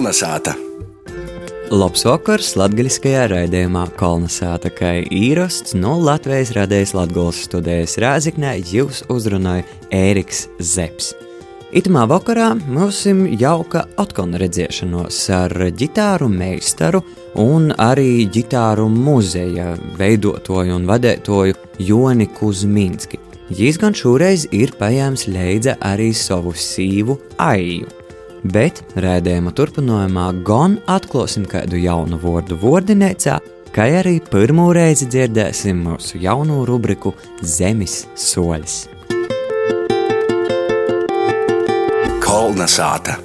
Kolnesāta! Labs vakars latgaļiskajā raidījumā Kolnesāta, kā īrasts no Latvijas radējas Latgolas studējas Rēziknē jūs uzrunāja Ēriks Zeps. Itamā vakarā mums ir jauka atkal redzēšanos ar ģitāru meistaru un arī ģitāru muzeja veidotoju un vadētoju Joni Kuzminski. Jīs gan šoreiz ir paņēmis līdzi arī savu sīvu aiju. Bet rādījuma turpinājumā gan atklāsim kādu jaunu vārdu vārdinēcā, kā arī pirmo reizi dzirdēsim mūsu jauno rubriku Zemes soļus. Kolnesāta!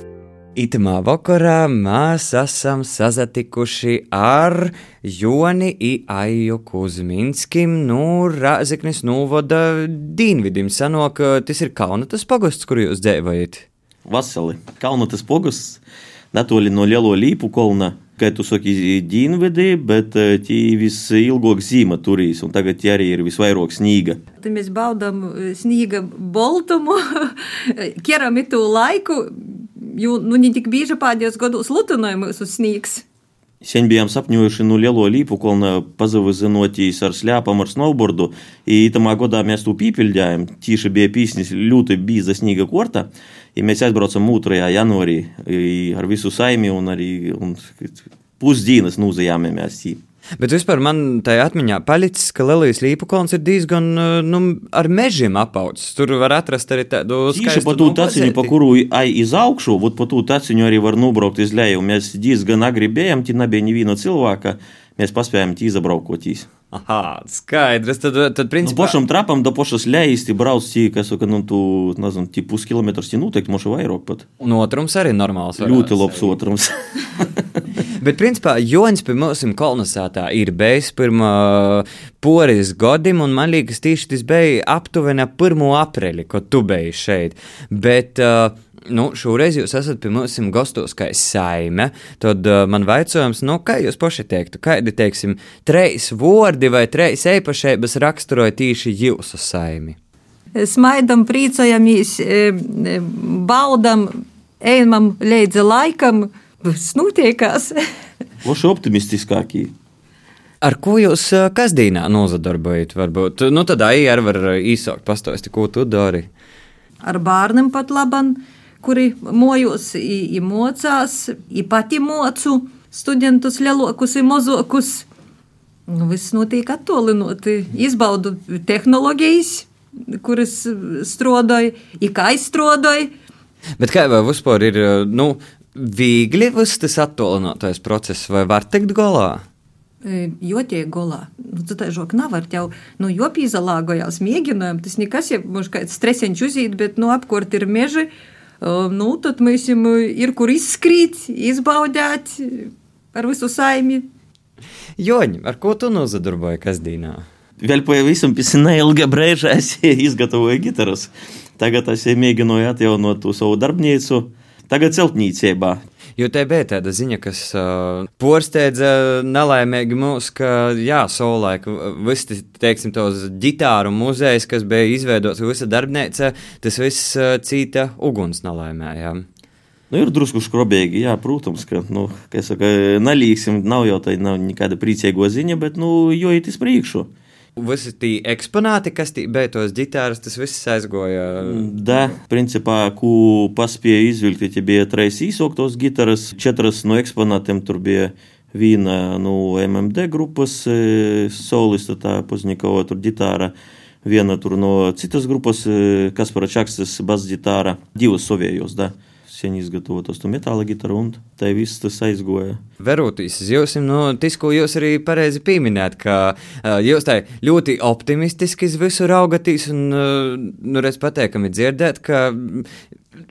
Itamā vakarā mēs esam sazatikuši ar Joni Aiju Kuzminskim, nu, Rāzeknis novada Dīnvidim. Sanok, tas ir Kaunatas pagosts, kur jūs dzīvojat. Vasali. Kalnatas pogusts, netoli no Lielo Līpu kolna. Kā tu saki, dienvidī, bet tie visilgāk zīme turīs, un tagad tie arī ir visvairāk snīga. Tad mēs baudām snīga boltumu, ķeram itu laiku, jo nu, ne tik bieži pēdējos gados lutinoja mūsu sniegs. Sen bijām sapņojuši no lielo līpu kolna pazavizinotīs ar sļāpam ar snowboardu, i tamā godā mēs to pīpildējām. Tīši bija pīsnis ļoti bīza snīga korta, ja mēs aizbraucam 2. janvārī ar visu saimi un arī un pusdienas nūzajāmies. Bet vispār man tajā atmiņā palicis, ka Lelijas līpukolns ir diezgan nu, ar mežiem apaudzis. Tur var atrast arī tādu Tieši pa tū taciņu, pa kuru ai iz augšu, vot pa tū taciņu arī var nubraukt iz leju. Mēs diezgan agri bijām, tie nebija neviena cilvēka, mēs paspējām tī izabraukotīs. Aha, skaidrs. Tad, tad principā... Nu, pašam trapam do pašas lejas, tu brauc tī, kas, ka, nu, tu, nezinu, tī puskilometrs tī noteikti, moši vairāk pat. Un otrums arī normāls. Ļoti labs otrums. Bet, principā, Joņš pie mums kolonizētā ir bijis pirmā poris godim, un man liekas, tieši tas bija aptuveni 1. aprīli, kad tu biji šeit. Bet, uh, nu, šoreiz jūs esat pie mums gastos kā saime. Tad uh, man jautājums, nu, kā jūs paši teiktu, kādi, teiksim, trīs vārdi vai trīs īpašības raksturoja tieši jūsu saimi? Smaidam, priecājamies, baudam, ejam līdzi laikam, snūtiekās. Loši optimistiskākie. Ar ko jūs kasdienā nozadarbojat? Varbūt nu, tad arī var īsāk pastāstīt, ko tu dari. Ar bērniem pat labam kuri mojos, mocās, pati mocu studentus lielākus un mazokus. Nu, viss notiek attālināti. Izbaudu tehnoloģijas, kuras strādāju, kā izstrādāju. Bet kā jau vispār ir nu, viegli tas attālinātais process, vai var tikt galā? Jo tie golā, nu, tā žok nav ar jau, nu, jo pīzalāgojās mēģinājumi, tas nekas, ja mums kāds stresiņš uzīt, bet, nu, apkort ir meži, nu, tad mēs ir kur izskrīt, izbaudēt ar visu saimi. Joņi, ar ko tu nozadarboji kasdienā? Vēl pavisam pēc neilga brīža es izgatavoju gitarus. Tagad es mēģināju atjaunot to savu darbnīcu, tagad celtniecībā. Jo te bija tāda ziņa, kas uh, porsteidza nelaimīgi mūs, ka, jā, savulaik visi, teiksim, tos ģitāru muzejs, kas bija izveidots, visa darbnīca, tas viss uh, cīta uguns nelaimē, jā. Nu, ir drusku skrobīgi, jā, protams, ka, nu, kā saka, nalīksim, nav jau tā, nav nekāda priecīgo ziņa, bet, nu, jo it iz priekšu. Visi tie eksponāti, kas bija tos ģitāras, tas viss aizgoja. Da, principā, ko paspēja izvilkt, tie bija trīs īsoktos ģitāras, četras no eksponātiem tur bija. Viena no MMD grupas solista, tā Puznikova, tur ģitāra, viena tur no citas grupas, Kaspara Čakstas basģitāra, divas sovējos, da sen izgatavotos to metāla ģitāru, un tā viss tas aizgoja. Verotīs, jūs, nu, tas, ko jūs arī pareizi pieminējat, ka uh, jūs tā ļoti optimistiski visu raugatīs, un, uh, nu, redz pateikami dzirdēt, ka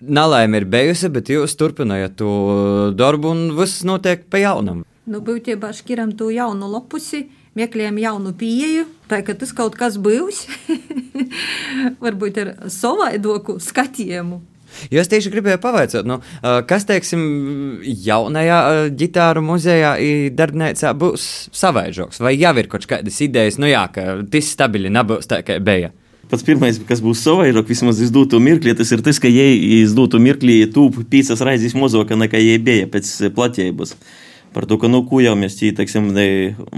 nelaime ir bijusi, bet jūs turpinājat to darbu, un viss notiek pa jaunam. Nu, būtībā šķiram to jaunu lapusi meklējam jaunu pieeju, tā ka tas kaut kas būs, varbūt ar savaidoku skatījumu. Jo es tieši gribēju pavaicāt, nu, kas, teiksim, jaunajā ģitāru muzejā, darbnīcā būs savaižoks, vai jau ir kaut kādas idejas, nu jā, ka tas stabili nebūs tā, kā bija. Pats pirmais, kas būs savairāk, vismaz izdūtu mirkli, tas ir tas, ka jai izdūtu mirkli tūp pīcas raizes mozokā nekā jai bija pēc platības. Par to, ka, nu, ko jau mēs teiksim,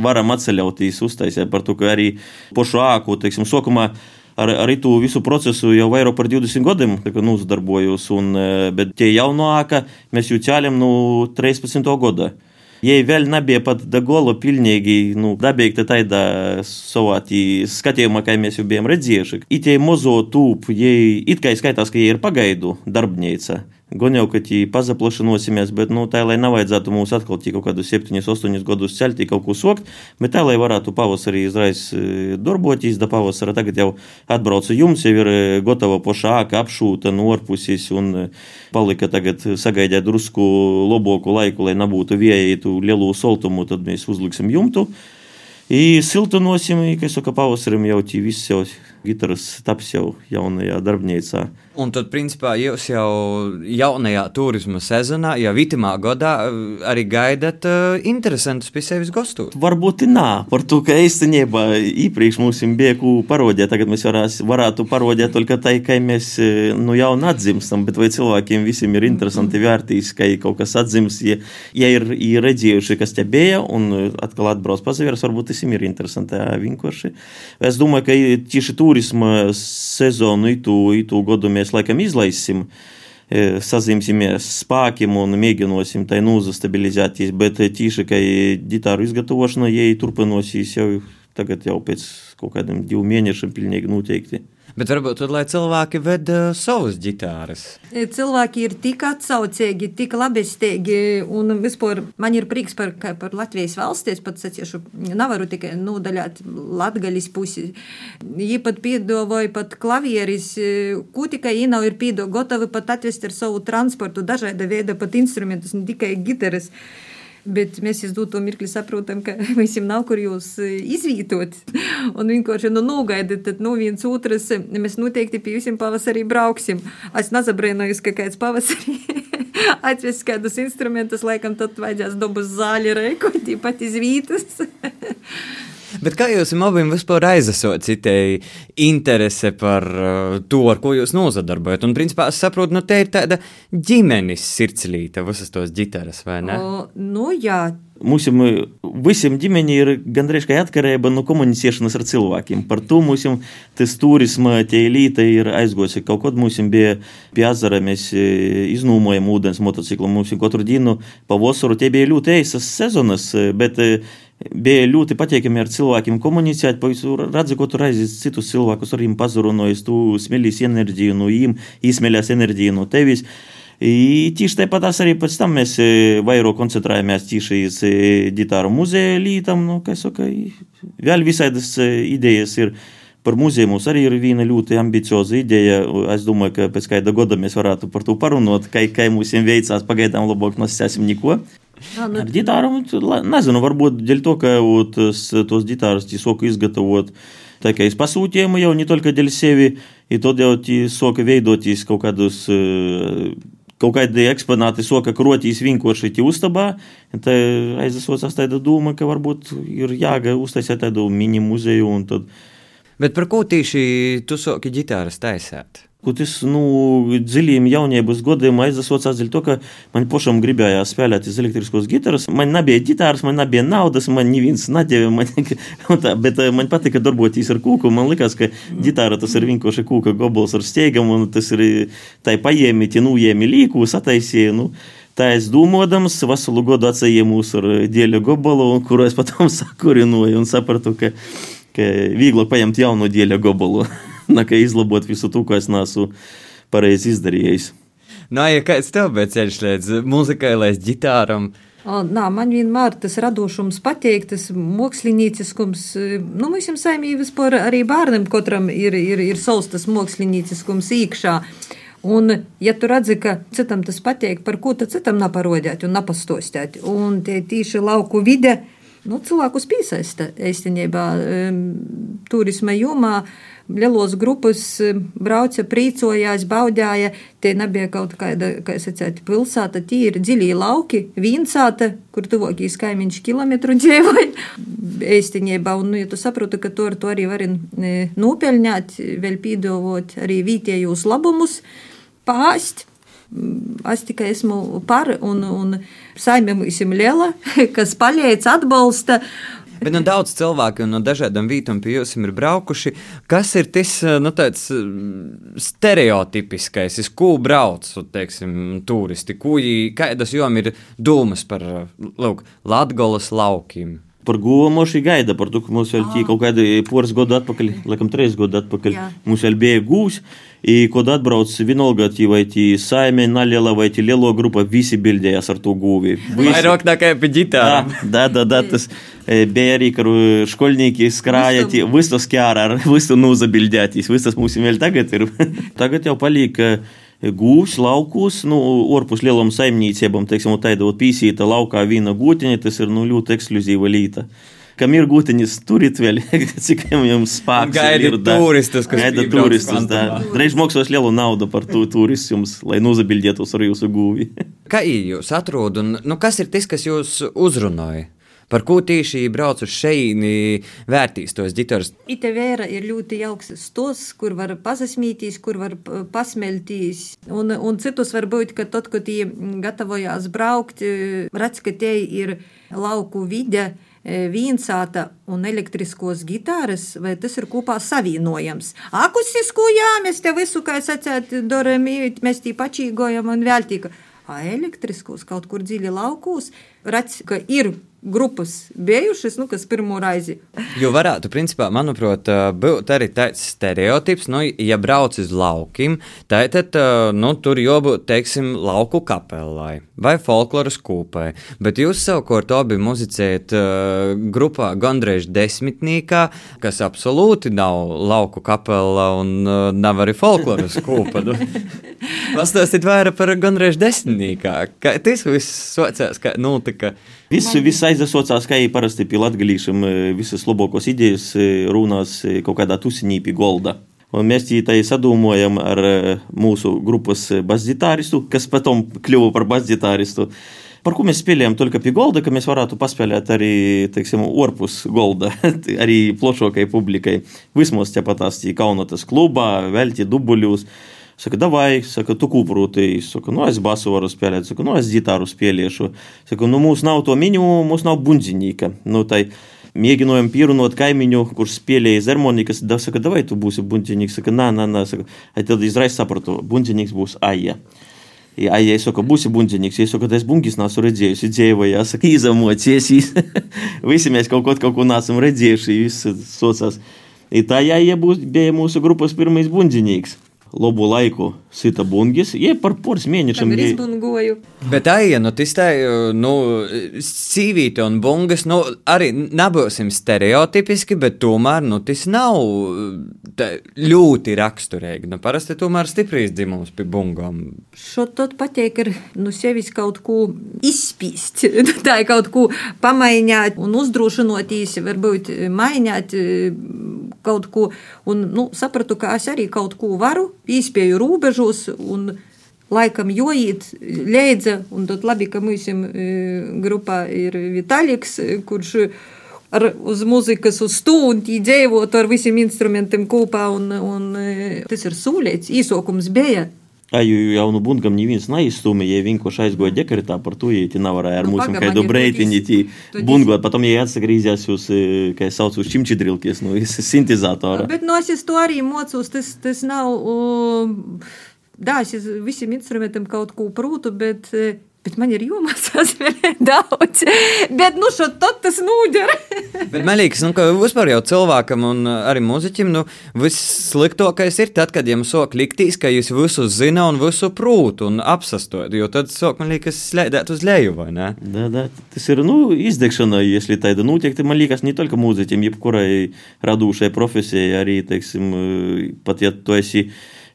varam atceļauties uztaisīt, par to, ka arī pošu āku, teiksim, sokumā ar, ar to visu procesu jau vairāk par 20 gadiem nodarbojos, un, bet tie jaunāka mēs jau ķēlim no nu, 13. gada. Jei vēl nebija pat Dagola pilnīgi nu, dabīgta tādā savā skatījumā, kā mēs jau bijām redzējuši. Itie mozo tūp, jei it kā skaitās, ka jie ir pagaidu darbnīca. Gan jau, ka tī pazaplašinosimies, bet nu, tā, lai nevajadzētu mums atkal kaut kādus 7, 8 gadus celtī kaut ko sokt, bet tā, lai varētu pavasarī izrais e, darboties, da pavasara tagad jau atbraucu jums, jau ir e, gatava poša āka apšūta no orpusis un e, palika tagad sagaidēt drusku loboku laiku, lai nebūtu vieju lielu soltumu, tad mēs uzliksim jumtu. I siltinosim, kā saka, pavasarim jau tī viss jau gitaras taps jau jaunajā darbnīcā. Un tad, principā, jūs jau jaunajā turisma sezonā, jau vitamā gadā, arī gaidat uh, interesantus pie sevis gostus. Varbūt nē, par to, ka īstenībā iepriekš mums bija ko parodēt. Tagad mēs varās, varētu parodēt tikai tā, ka mēs nu, jau atzimstam, bet vai cilvēkiem visiem ir interesanti vērtīs, ka kaut kas atzims, ja, ja ir, ir redzējuši, kas te bija, un atkal atbrauc pazavērs, varbūt tas ir interesanti vienkārši. Es domāju, ka tieši turisma sezonu itu, itu gadu mēs mēs laikam izlaisim. E, Sazīmsimies spēkiem un mēģināsim tai nozastabilizēties, bet tīši, ka ģitāru izgatavošana, ja turpinosies jau tagad jau pēc kaut kādiem diviem mēnešiem pilnīgi noteikti. Bet varbūt tad, lai cilvēki ved uh, savas ģitāras. E, cilvēki ir tik atsaucīgi, tik labestīgi, un vispār man ir prieks par, par Latvijas valsti. Es pat saciešu, nevaru tikai nodaļāt latgaļas pusi. Viņi pat piedāvāja pat klavieris, e, ko tikai viņi nav ir pīdo, gatavi pat atvest ar savu transportu, dažāda veida pat instrumentus, ne tikai gitāras. Bet mēs uz to mirkli saprotam, ka visiem nav kur jūs e, izvietot. Un vienkārši nu, nogaidiet, tad no nu, viens otras mēs noteikti pie visiem pavasarī brauksim. Es nezabrēnojos, ka kāds pavasarī atves kādus instrumentus, laikam tad vajadzēs dabas zāļi reikot, pat izvītas. Bet kā jūs abiem vispār aizsācat citēji interese par uh, to, ar ko jūs nozadarbojat? Un, principā, es saprotu, nu, te ir tāda ģimenes sirdslīte, visas tos ģitāras, vai ne? O, nu, jā. Mums visiem ģimenei ir gandrīz kā atkarība no komunicēšanas ar cilvēkiem. Par to mums tas turisma tie elīte ir aizgojusi. Kaut kad mums bija pie ezera, mēs e, iznūmojam ūdens motociklu. Mums katru dienu pavasaru tie bija ļoti eisas sezonas, e, bet e, bija ļoti patīkami ar cilvēkiem komunicēt. Redzi, ko tu reizi citus cilvēkus arī pazarunājis, tu smēlīs enerģiju no viņiem, izsmēlēs enerģiju no tevis. I tieši tāpat arī pēc tam mēs vairāk koncentrējamies tieši uz ģitāru muzeja lītām. Nu, saka, vēl visādas idejas ir. Par muzeju mums arī ir viena ļoti ambicioza ideja. Es domāju, ka pēc kāda gada mēs varētu par to parunāt, kā, kā mums veicās. Pagaidām labāk nosacīsim neko. Jā, nu... Ar ģitāru, nezinu, varbūt dēļ to, ka tas, tos ģitārus soku izgatavot. Tā kā es pasūtījumu jau ne tikai dēļ sevi, ir tad jau soka veidoties kaut kādus. Kaut kādi eksponāti soka krotīs vienkārši uztabā. Tā aizsācās tāda doma, ka varbūt ir jāga uztaisīt tādu mini muzeju. Tad... Bet par ko tieši tu soki ģitāras taisēt? Tas nu, dziļiem jaunības gadiem aizsācās dēļ to, ka man pašam gribējās spēlēt uz elektriskos gitāras. Man nebija gitāras, man nebija naudas, man neviens nedēļa. Man, tā, bet man patika darboties ar kūku. Man liekas, ka gitāra tas ir vienkārši kūka gobals ar steigam, un tas ir tā paņēmi, tie nujēmi līku, sataisīja. Nu, Tā es domādams, veselu gadu atsējēmus ar dēļu gobalu, kuru es pēc tam sakurinoju un sapratu, ka, ka vieglāk paņemt jaunu dēļu gobalu. Nekā izlabot visu to, ko es neesmu pareizi izdarījis. Nā, nu, ja kāds tev bija ceļš līdz muzikai, līdz ģitāram? Nā, man vienmēr tas radošums patīk, tas mākslinieciskums. Nu, mums jau saimīgi vispār arī bērnam katram ir, ir, ir savs tas mākslinieciskums īkšā. Un, ja tu redzi, ka citam tas patīk, par ko tad citam neparodēt un nepastostēt, un tie tīši lauku vide, nu, cilvēkus piesaista īstenībā turisma jomā. Lielos grupas brauca, priecojās, baudīja. Tie nebija kaut kāda, kā sacīt, pilsēta, tie ir dziļi lauki, vīnsāta, kur tuvākīs kaimiņš kilometru dzīvoja. Eistinībā, un, nu, ja tu saproti, ka to ar to arī vari nopelnīt, vēl pīdovot arī vietējos labumus, pāst. Es tikai esmu par, un, un mums ir liela, kas palīdz, atbalsta. Bet nu, daudz cilvēku no dažādām vietām pie jums ir braukuši. Kas ir tas nu, stereotipiskais, uz ko brauc teiksim, turisti? Kuģi, kādas jom ir domas par lūk, Latgolas laukiem? Par govu moši gaida, par to, ka mums vēl bija kaut kādi poras gadu atpakaļ, laikam, trīs gadu atpakaļ. Jā. Mums vēl bija gūs, и kad atbrauc vienalga, vai tie saime naliela, vai tie lielo grupa, visi bildējās ar to gūvi. Vairāk nekā pie ģitāra. Da, da, da, tas bija arī, kad školnieki skrāja, visu skjāra, visu nūzabildētīs, visas mums vēl tagad ir. tagad jau palika gūs, laukus, nu, orpus lielam saimniecībam, teiksim, tāda pīsīta laukā vīna gūtiņa, tas ir, nu, ļoti ekskluzīva līta. Kam ir gūtiņas, turit vēl, cik jums spēks gaida ir. Turistus, kas gaida turistus. Reiz maksās lielu naudu par tu, turistus, lai nozabildētos ar jūsu gūvi. Kā jūs atrod, un nu, kas ir tas, kas jūs uzrunāja? Par ko tieši brauc uz šejieni, vērtīs tos ģitāras? Ite vēra ir ļoti jauks stos, kur var pasasmītīs, kur var pasmeltīs. Un, un citus var būt, ka tad, kad tie gatavojās braukt, redz, ka tie ir lauku vide vīnsāta un elektriskos gitāras, vai tas ir kopā savienojams. Akustisko jā, mēs te visu, kā sacēt, darām, mēs tī pačīgojam un vēl tika. A elektriskos kaut kur dziļi laukos, redz, ka ir grupas bijušas, nu, kas pirmo reizi. Jo varētu, principā, manuprāt, būt arī tāds stereotips, nu, ja brauc uz laukiem, tad nu, tur jābūt, teiksim, lauku kapelai vai folkloras kūpai. Bet jūs savukārt abi muzicējat uh, grupā gandrīz desmitniekā, kas absolūti nav lauku kapela un uh, nav arī folkloras kūpa. Nu, pastāstiet vairāk par gandrīz desmitniekā. Kā tas viss socās, kā, nu, tā kā. Viss, viss aizsaucās, kā jau parasti pie latgadījušiem, visas labākās idejas runās kaut kādā tusiņī pie golda. Un mēs tā sadūmojam ar mūsu grupas basģitāristu, kas pēc tam kļuva par basģitāristu. Par ko mēs spēlējam tikai pie golda, ka mēs varētu paspēlēt arī, teiksim, orpus golda, arī plašākai publikai. Vismaz tāpatās Kaunatas klubā, velti dubuļus. Saka, davai, saka, tu kūprūti. Saka, nu es basu varu spēlēt, saka, nu es ģitāru spēlēšu. Saka, nu mums nav to minimumu, mums nav bundziņīka. Nu, tai, Mēģinājām pierunāt kaimiņu, kurš spēlēja harmonikas. Da, saka, davai tu būsi bundziņīgs. Saka, nē, nē, nē. Saka, tad izraisa sapratu, bundziņīgs būs aija. Ja es saku, būsi bundziņīgs, es saku, es bungis nesu redzējusi, dzīvoju, es saku, izamocies, visi mēs kaut ko, kaut ko nesam redzējuši, viss sociās. I tā, ja, ja būs, bija mūsu grupas pirmais bundziņīgs labu laiku sita bungis, jie par poras mēnešiem izbungoju. Bet aija, nu tas tā, nu, sīvīte un bungas, nu, arī nebūsim stereotipiski, bet tomēr, nu, tas nav tā, ļoti raksturīgi. Nu, parasti tomēr stiprīs dzimums pie bungām. Šo tad pateik ir, nu, sevis kaut ko izspīst, tā ir kaut ko pamaināt un uzdrošinotīs, varbūt maināt kaut ko, un, nu, sapratu, ka es arī kaut ko varu, īspēju robežos. Laikam joīt, leidza, un tad labi, ka mums grupā ir Vitālijs, kurš ar, uz mūzikas uz stundu dzīvot ar visiem instrumentiem kopā, un, un tas ir sūlēts, īsokums bija. Aju jaunu bungam neviens neizstūmīja, ja vienkārši aizgoja dekretā par to, ja tie nevarēja ar nu, mūsu kādu breitiņu tī bungot, patam, ja atsagrīzās uz, kā es saucu, uz čimčidrilkies, nu, sintezatora. Bet, nu, es to arī mocos, tas, tas nav, uh, da, es visiem instrumentiem kaut ko prūtu, bet Bet man ir jāmācās vēl daudz. Bet, nu, šo tas nūģer. Bet man liekas, nu, ka vispār jau cilvēkam un arī muzeķim, nu, vissliktākais ir tad, kad jums sok liktīs, ka jūs visu zina un visu prūtu un apsastojat, jo tad sok, man liekas, slēdēt uz leju, vai ne? Da, da, tas ir, nu, izdegšana, если tāda notiek, tad man liekas, ne tikai muzeķim, jebkurai radūšai profesijai arī, teiksim, pat ja tu esi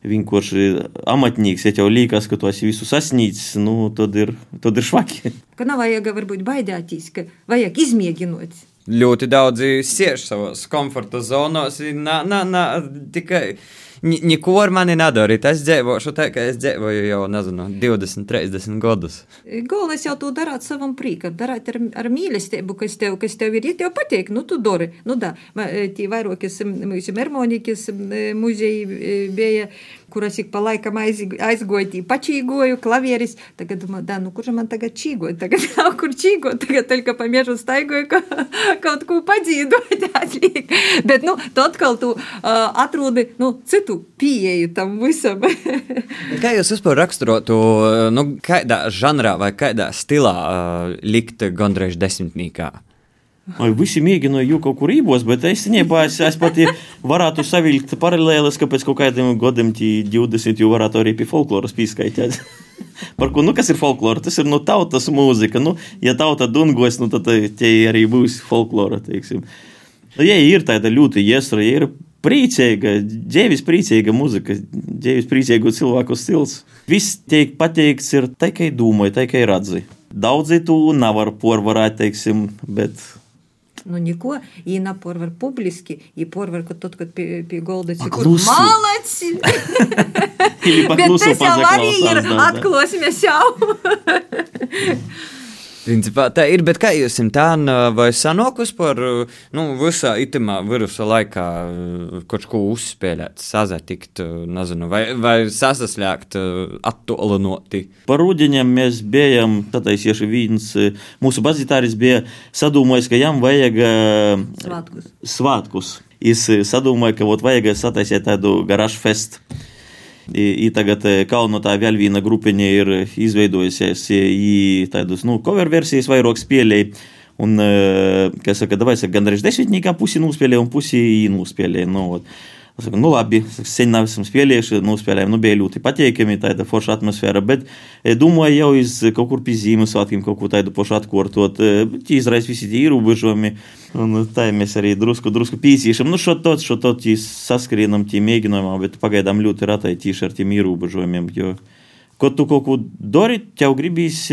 vienkārši amatnieks, ja tev liekas, ka tu esi visu sasniedzis, nu, tad ir, tad ir švaki. Ka nav vajag varbūt baidāties, ka vajag izmēģināt. ļoti daudzi siež savos komforta zonos. Nā, nā, nā, tikai neko ar mani nedarīt. Es dzīvošu tā, ka es dzīvoju jau, nezinu, 20, 30 gadus. Galvenais jau to darāt savam prīkam, darāt ar, ar mīlestību, kas tev, kas tev ir, ja tev patīk, nu tu dari. Nu da, tie vairākas mūsu harmonikas muzeji bija kuras ik pa laikam aizgoja, tī pačīgoju, klavieris. Tagad domāju, da, nu kurš man tagad čīgoja? Tagad nav kur čīgot, tagad tikai pa miežu staigoju, ka kaut ko padzīdot atliek. Bet, nu, tu atkal tu uh, atrodi, nu, citu pieeju tam visam. kā jūs vispār raksturotu, nu, kādā žanrā vai kādā stilā uh, likt gandrīz desmitnīkā? Vai visi mēģināja jau kaut kur rībos, bet es īstenībā es, es pat varētu savilkt paralēlis, ka pēc kaut kādiem gadiem, 20, jau varētu arī pie folkloras pieskaitīt. Par ko, nu, kas ir folklora? Tas ir nu, tautas mūzika. Nu, ja tauta dungos, nu, tad tie arī būs folklora. Teiksim. Nu, ja ir tāda ļoti iesra, ja ir priecīga, dzīves priecīga muzika, dzīves priecīgu cilvēku stils. Viss tiek pateikts ir tikai domāju, tikai redzi. Daudzi to nevar porvarēt, teiksim, bet nu neko, i na porvar publiski, i porvar kad tot, kad pie, pie golda cik kur malaci. Bet tas jau arī ir atklosmes jau. Principā tā ir, bet kā jūs tā vai sanokus par nu, visā itamā virusa laikā kaut ko uzspēlēt, sazatikt, nezinu, vai, vai sasaslēgt attolinoti? Par rudeņiem mēs bijām, tatāisieši viens mūsu bazitāris bija sadūmojis, ka jām vajag svātkus. svātkus. Es sadūmoju, ka vot vajag sataisīt tādu garāžu festu. I, i tagad Kauno tā vēl viena grupiņa ir izveidojusies į tādus, nu, cover versijas vairāk spēlēji. Un, kā saka, davai, saka, gandrīz desmitniekā pusi nuspēlēja un pusi īnuspēlēja. Nu, ot. Es saku, nu labi, sen nav esam spēlējuši, nospēlējām, nu bija ļoti patīkami, tāda forša atmosfēra, bet domāju jau iz kaut kur pie Ziemassvētkiem kaut ko tādu pašu atkārtot, bet izraisa visi tie ierobežojumi, un tā mēs arī drusku, drusku pīsīšam, nu šo tot, šo tot saskrienam tie mēģinājumā, bet pagaidām ļoti ratai tieši ar tiem ierobežojumiem, jo, kad tu kaut ko dari, tev gribīs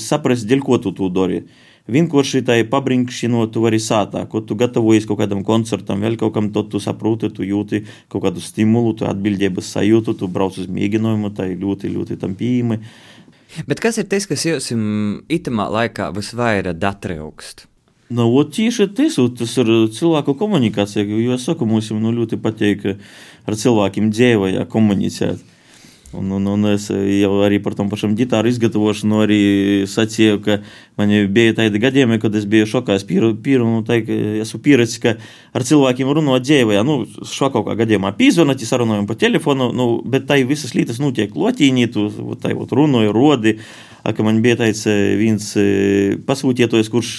saprast, dēļ ko tu to dari vienkārši tai pabrinkšķinot, tu vari sātā, ko tu gatavojies kaut kādam koncertam, vēl kaut kam, tad tu saproti, tu jūti kaut kādu stimulu, tu atbildības sajūtu, tu brauc uz mēģinājumu, tai ļoti, ļoti tam pieejami. Bet kas ir tas, kas jums itamā laikā visvairāk datraukst? Nu, tieši tas, tas ir cilvēku komunikācija, jo es saku, mums nu, ļoti patīk ar cilvēkiem dzīvojā komunicēt. Un, un, un es jau arī par tom pašam ģitāru izgatavošanu arī sacīju, ka man bija tādi gadījumi, kad es biju šokā. Es pīru, pīru, nu, tā, esmu pieredzējis, ka ar cilvēkiem runāt dzīvē, nu, šo kaut kā gadījumā pīzvanāt, sarunājam pa telefonu, nu, bet tai visas lietas notiek lotīņī, tu tai runāju, rodi. ka man bija tāds viens pasūtītājs, kurš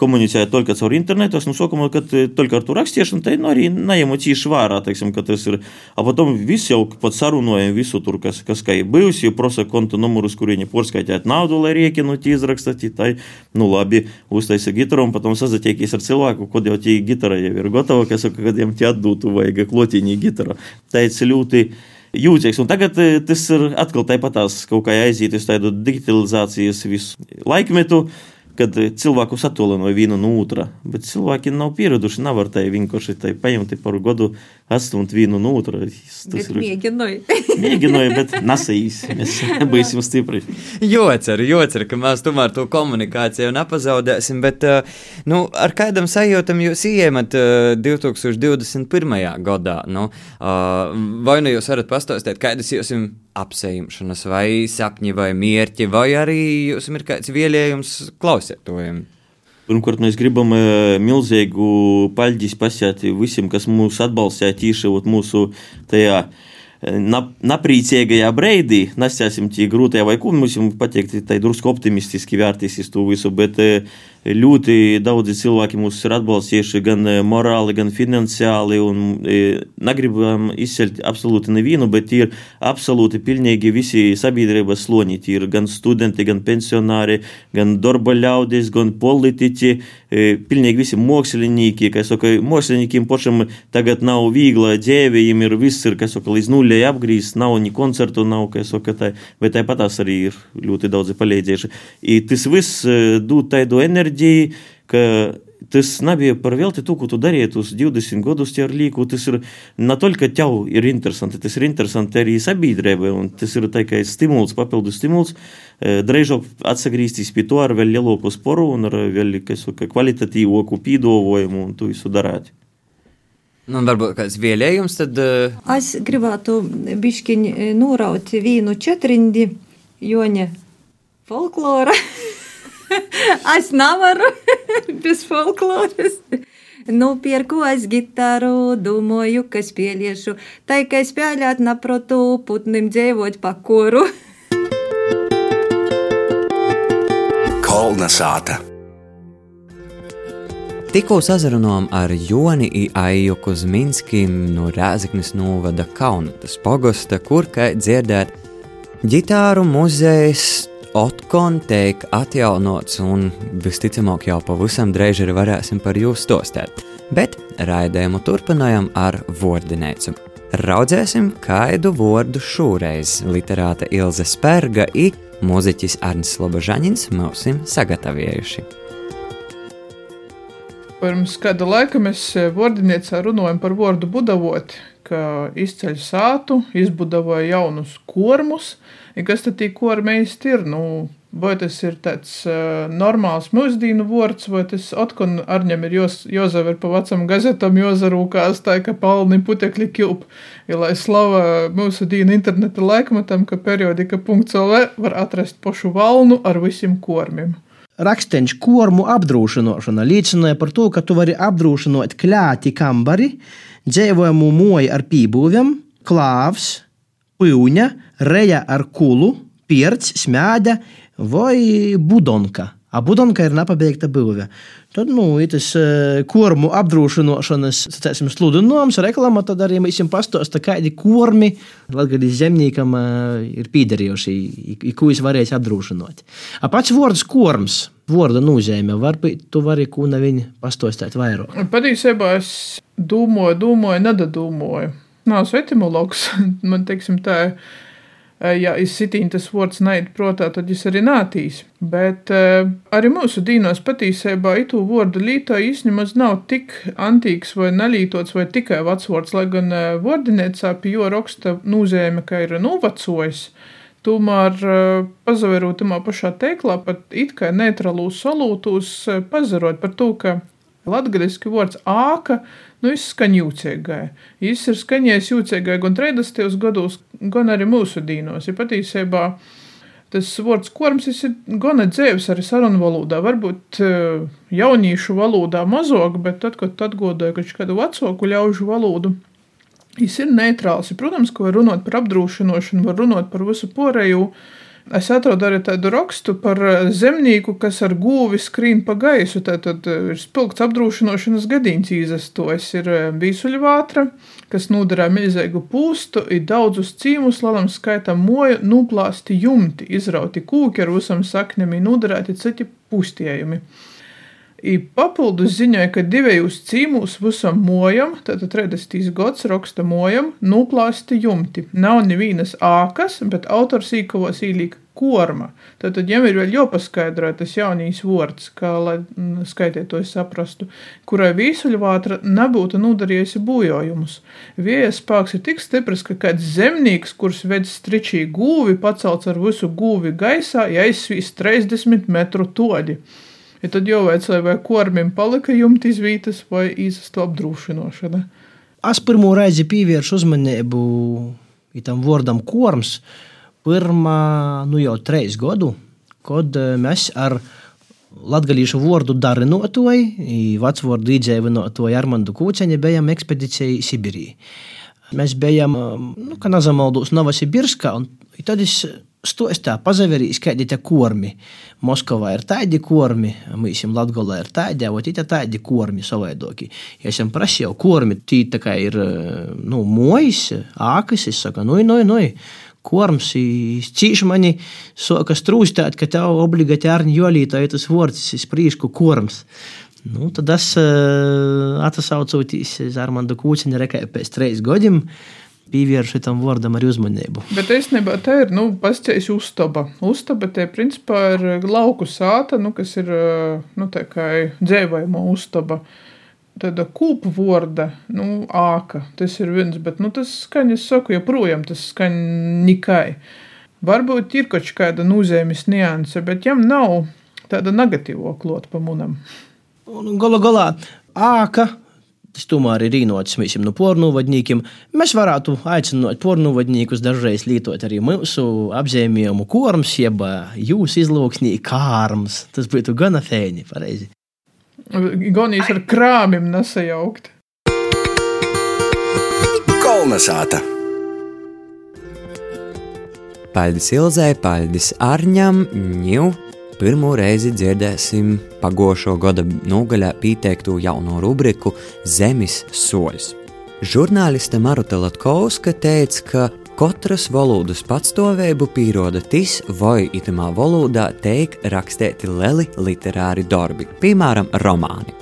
komunicēja tikai caur internetu. Es nu sākumā, kad tikai ar to rakstīšanu, tai nu, arī neņemu cīši vērā, teiksim, ka tas ir. A potom viss jau pat sarunājam visu tur, kas, kas kā ir bijis, jo prosa konta numurus, kuriem porskaitēt naudu, lai riekinot, izrakstāt, tai, nu labi, uztaisa gitaru un potom sazatiekīs ar cilvēku, kod jau tie gitara jau ir gatava, kas saka, kad jiem tie atdūtu vajag klotīņī gitaru. Tāds ļoti jūtīgs. Un tagad tas ir atkal tāpatās kaut kā aiziet uz tādu digitalizācijas visu laikmetu. Kad cilvēku satolino vienu no otra, bet cilvēki nav pieraduši, nevar tai vienkārši tai paņemt par godu, atstumt vienu no otra. Tas ir mēģināju. mēģināju, bet nesīs. Mēs būsim stipri. Jocer, jocer, ka mēs tomēr to komunikāciju nepazaudēsim, bet nu, ar kādam sajūtam jūs ieemat 2021. gadā? Nu, vai nu jūs varat pastāstīt, kādas jums ir apsējumšanas, vai sapņi, vai mērķi, vai arī jums ir kāds vēlējums klausētājiem? Pirmkārt, mēs gribam milzīgu paļģis pasēt visiem, kas mūs atbalstīja tieši mūsu tajā naprīcīgajā breidī. Nesēsim tie grūtajā vai ko mums pateikt, tai drusku optimistiski vērtīsies to visu, bet ļoti daudzi cilvēki mūs ir atbalstījuši gan morāli, gan finansiāli. Negribam izcelt absolūti nevienu, bet ir absolūti pilnīgi visi sabiedrības sloni. Ir gan studenti, gan pensionāri, gan darba ļaudis, gan politiķi, pilnīgi visi mākslinieki. Saka, māksliniekiem pašam tagad nav viegla dzīve, viņiem ir viss ir, saka, līdz nulē apgrīzts, nav ni koncertu, nav, saka, tā, bet tāpat arī ir ļoti daudzi palīdzējuši. I tas viss dod tādu enerģiju enerģiju, ka tas nebija par velti to, ko tu darīji uz 20 gadus ar līku. Tas ir ne tikai tev ir interesanti, tas ir interesanti arī sabiedrībai, un tas ir tikai stimuls, papildus stimuls. Drīzāk atgriezties pie to ar vēl lielāku sporu un ar vēl kvalitatīvāku pīdāvājumu un to visu darīt. Nu, varbūt kāds vēlējums tad. Uh... Es gribētu bišķiņ noraut vīnu četrindi, joņa folklora. es nevaru bez folkloras. Nu, pierku es gitāru, domāju, ka spēlēšu, tā kā spēlēt naprotu putnim dzīvot pa koru. Kolna sāta. Tikko sazrunājām ar Joni Aiju Kuzminskim no Rēzaknes novada Kaunatas pogosta, kur, kā dzirdēt, ģitāru muzejs Otkon tiek atjaunots un visticamāk jau pavisam drīz arī varēsim par jūs stostēt. Bet raidījumu turpinājam ar vārdinēcu. Raudzēsim, kādu vārdu šoreiz literāta Ilze Spērga un mūziķis Arnis Slobožaņins mums sagatavojuši. Pirms kāda laika mēs eh, vārdiniecā runājam par vārdu budavot, ka izceļ sātu, izbudavoja jaunus kormus. Ja kas tad tie kormi īsti ir? Nu, vai tas ir tāds uh, normāls mūsdienu vārds, vai tas atkal arņem ir jos, jozaver pa vecam gazetam, jozarūkās tā, ka palni putekļi kilp. Ja lai slava mūsu dīna interneta laikmatam, ka periodika.lv var atrast pošu valnu ar visiem kormiem raksteņš kormu apdrošināšana liecināja par to, ka tu vari apdrošināt kļāti kambari, dzīvojamu moju ar pībūviem, klāvs, pūņa, reja ar kulu, pierts, smēda vai budonka. A budonka ir nepabeigta būve. Tad, nu, tas uh, kormu apdrošināšanas sludinājums, reklāma, tad arī mēs jums pastāstām, kādi kormi Latvijas zemniekam uh, ir piederējuši, ko jūs varēsiet apdrošināt. A pats vārds korms, vārda nozīme, varbūt tu vari ko neviņu pastāstīt vairāk. Patiesībā es domāju, domāju, nedadūmoju. Nav svetimologs, man teiksim tā ir Eh, ja izsitīna tas vārds naidu protā, tad viņš arī nātīs. Bet uh, arī mūsu dīnos patīsībā itu vārdu līto īstenībā nav tik antīks vai nelītots vai tikai vecvārds, lai gan uh, vārdinēcā pie jo raksta nozīme, ka ir novecojis. Tomēr pazavērot tamā pašā teiklā, pat it kā neutrālūs solūtūs, pazarot par to, ka latgaliski vārds āka nu, izskan jūcīgai. Viņš ir skaņējis jūcīgai gan 30. gados, gan arī mūsu dīnos. Ja patiesībā tas vārds korms ir gana dzēvis arī sarunu valodā. Varbūt eh, jauniešu valodā mazāk, bet tad, kad atgādāju kaut kādu vecāku ļaužu valodu, viņš ir neitrāls. Protams, ka var runāt par apdrošināšanu, var runāt par visu porēju. Es atradu arī tādu rakstu par eh, zemnieku, kas ar gūvi skrīn pa gaisu. Tad eh, ir spilgts apdrošināšanas gadījums izastos. Ir eh, vīsuļvātra, kas nodarā milzīgu pūstu, ir daudzus cīmus, lalam skaitam moju, nuplāsti jumti, izrauti kūki ar visam saknemi, nodarēti citi pūstījumi. I papildus ziņoja, ka divējos cīmūs visam mojam, tātad 30. gads raksta mojam, nuplāsti jumti. Nav nevienas ākas, bet autors īkavos īlīk korma. Tātad viņam ir vēl jāpaskaidro tas jaunīs vārds, kā lai mm, skaitētoji saprastu, kurai vīsuļvātra nebūtu nodarījusi būjojumus. Viejas spēks ir tik stiprs, ka kāds zemnieks, kurš ved stričī gūvi, pacelts ar visu gūvi gaisā, ja aizsvīs 30 metru toļi. Ja tad jau vajadzēja, vai kormim palika jumta izvītas vai īsastu apdrošināšana. Es pirmo reizi pievēršu uzmanību tam vārdam korms. Pirmā, nu jau trīs gadu, kad e, mēs ar latgalīšu vārdu darinotoju, vecvārdu īdzēvinotoju Armandu Kūceņu bijām ekspedīcijā Sibīrijā. Mēs bijām, e, nu, kā nezamaldos, Novosibirskā, un tad es stostā pazaverīs, kādi tie kormi. Moskavā ir tādi kormi, jums Latgolā ir tādi, o tie tādi kormi savaidoki. Ja es jums prasīju, kormi, tī tā kā ir, nu, mojas, ākas, es saku, nu, nu, nu, korms, cīši mani soka strūstēt, ka tev obligāti ārņi jolītā ir tas vārds, es prīšku korms. Nu, tad es uh, atsaucoties uz Armandu Kūciņu rekai pēc treis gadiem, pievērš tam vārdam arī uzmanību. Bet īstenībā tā ir nu, pasceļš uztaba. Uztaba tie principā ir lauku sāta, nu, kas ir nu, tā kā dzēvājuma uztaba. Tāda kūpa vārda, nu, āka. Tas ir viens, bet nu, tas skaņa, es saku, joprojām tas skaņa nikai. Varbūt ir kaut kāda nozīmes nianse, bet jam nav tāda negatīva klota pa munam. Galu galā, āka tomēr ir īnots visiem no pornogrāfiem. Mēs varētu aicināt pornogrāfus dažreiz lietot arī mūsu apzīmējumu korms, jeb jūsu izlūksnī kārms. Tas būtu gana fēni, pareizi. Gonijas ar krāmiem nesajaukt. Kolnesāta! Paldies Ilzai, paldies Arņam, ņū! Pirmo reizi dzirdēsim pagošo gada nogaļā pieteiktu jauno rubriku Zemes soļus. Žurnāliste Maruta Latkovska teica, ka katras valodas patstāvību pieroda tas, vai itamā valodā tiek rakstīti lieli literāri darbi, piemēram, romāni.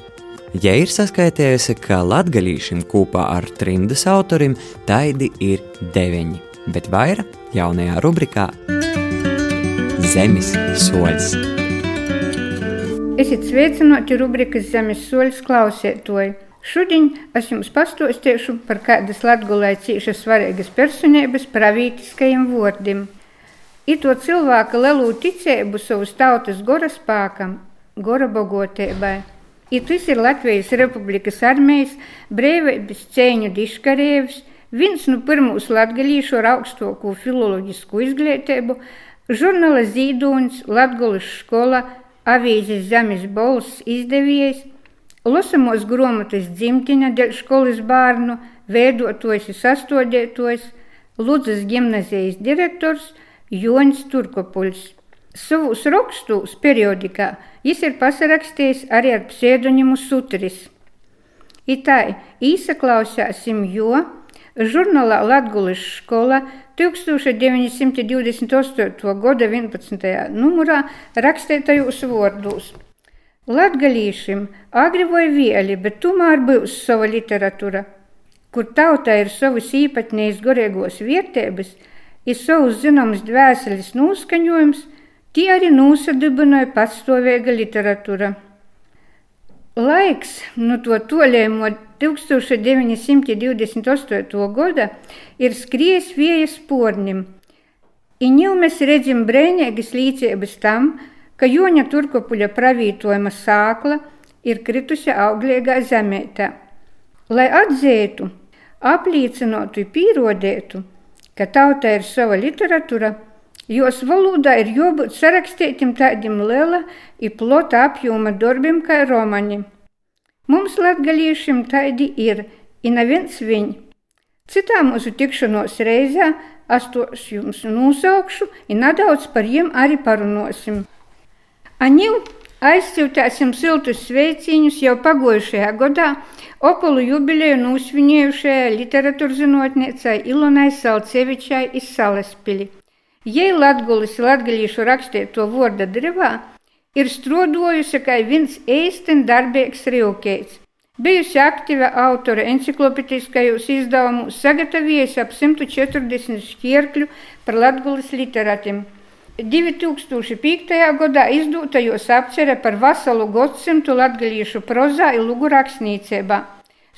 Ja ir saskaitījusi, ka latgadījušiem kopā ar trimdas autorim taidi ir deviņi, bet vairāk jaunajā rubrikā Zemes soļs. Esiet sveicināti rubrikas Zemes soļs klausētoji. Šodien es jums pastāstīšu par kādas latgulē cīši svarīgas personības pravītiskajiem vārdiem. Ito cilvēka lielu ticību savus tautas gora spēkam, gora bogotībai. I tas ir Latvijas Republikas armijas brīvības cēņu diškarēvis, viens no pirmos latgalīšu ar augstāko filoloģisku izglītību, Žurnāla Zīdūns, Latgulas skola, avīzes Zemes bols izdevējs, Losamos grāmatas dzimtiņa dēļ skolas bērnu, veidotojs un sastādētojs, Ludzas gimnazijas direktors Joņs Turkopuļs. Savus rakstus periodikā viņš ir pasarakstījis arī ar pseidonimu Sutris. Itai īsaklausāsim, jo žurnālā Latgulas skola 1928. gada 11. numurā rakstītajos vārdos. Latgalīšiem agri vai vieli, bet tomēr būs sava literatūra, kur tautā ir savas īpatnējas gorēgos vērtības, ir savus zināms dvēseles noskaņojums, tie arī nosadibināja patstāvīga literatūra. Laiks nu to toļējumu 1928. gada ir skries viejas pornim. Iņu mēs redzam brēnīgas līdzības tam, ka Joņa Turkopuļa pravītojuma sākla ir kritusi auglīgā zemētā. Lai atzītu, apliecinātu un pierodētu, ka tauta ir sava literatūra, jos valodā ir jābūt sarakstītam tādam liela un plota apjoma darbim kā romani. Mums latgaliešiem tādi ir, ir neviens viņi. Citā mūsu tikšanos reizē es tos jums nosaukšu, un nedaudz par viņiem arī parunāsim. Aņil aizsūtīsim siltus sveicienus jau pagājušajā gadā Opolu jubileju nosvinējušajai literatūras zinātniecei Ilonai Salcevičai iz Salaspili. Jei latgulis latgalīšu rakstīto vārda drivā, ir strodojusi kā viens īsten darbīgs rīvkeits. Bijusi aktīva autore enciklopēdiskajos izdevumos, sagatavojusi ap 140 šķirkļu par latgulas literatiem. 2005. gadā izdūtajos apcere par veselu gadsimtu latgalīšu prozā un lugu rakstniecībā.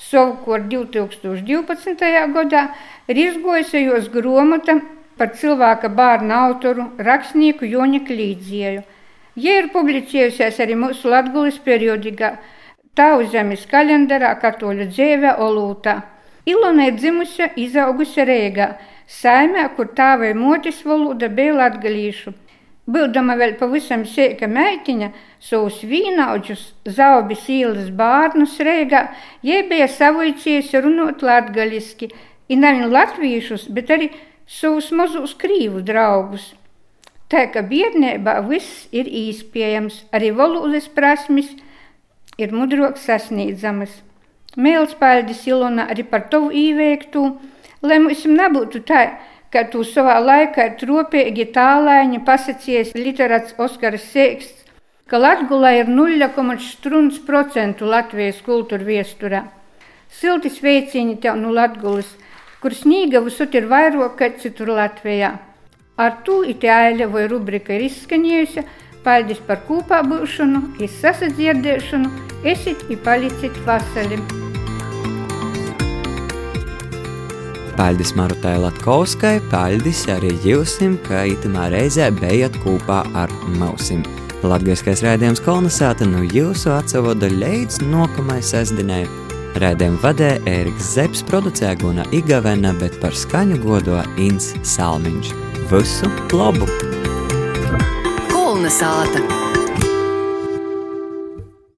Savukārt 2012. gadā ir izgojusējos gromata par cilvēka bērnu autoru rakstnieku Joņa Klīdzieju. Ja ir publicējusies arī mūsu Latvijas periodikā, Tauzemes kalendārā, katoļu dzīvē, Olūtā. Ilona ir dzimusi, izaugusi Rīgā, saimē, kur tāva motis valoda bija latgalīšu. Būdama vēl pavisam sēka meitiņa, savus vīnaudžus, zaubis īlas bārnus Rīgā, jai bija savojcies runot latgaliski, i nevien latvīšus, bet arī savus mazus krīvu draugus. Tā ka bērnībā viss ir īspējams, arī valodas prasmes ir mudrāk sasniedzamas. Mēls paldies Ilona arī par tavu īveiktu, lai mums nebūtu tā, ka tu savā laikā tropīgi tālāņi pasacījies literāts Oskars Sēksts, ka Latgulā ir 0,1% Latvijas kultūra viesturā. Silti sveicieni tev no Latgulas! kur snīga visur ir vairāk kā citur Latvijā. Ar to itāļa vai rubrika ir izskanējusi. Paldies par kopā būšanu, izsasadzirdēšanu, esit un palicit vasali! Paldies Marutai Latkovskai, paldies arī jūsim, ka itamā reizē bijat kopā ar mausim. Latgaiskais rādījums kolonizēta no jūsu atsavoda līdz nokamai sestdienai. Rādījumu vadē Ēriks Zepes producē Guna Igavena, bet par skaņu godo Ins Salmiņš. Visu labu! Kolnesāta!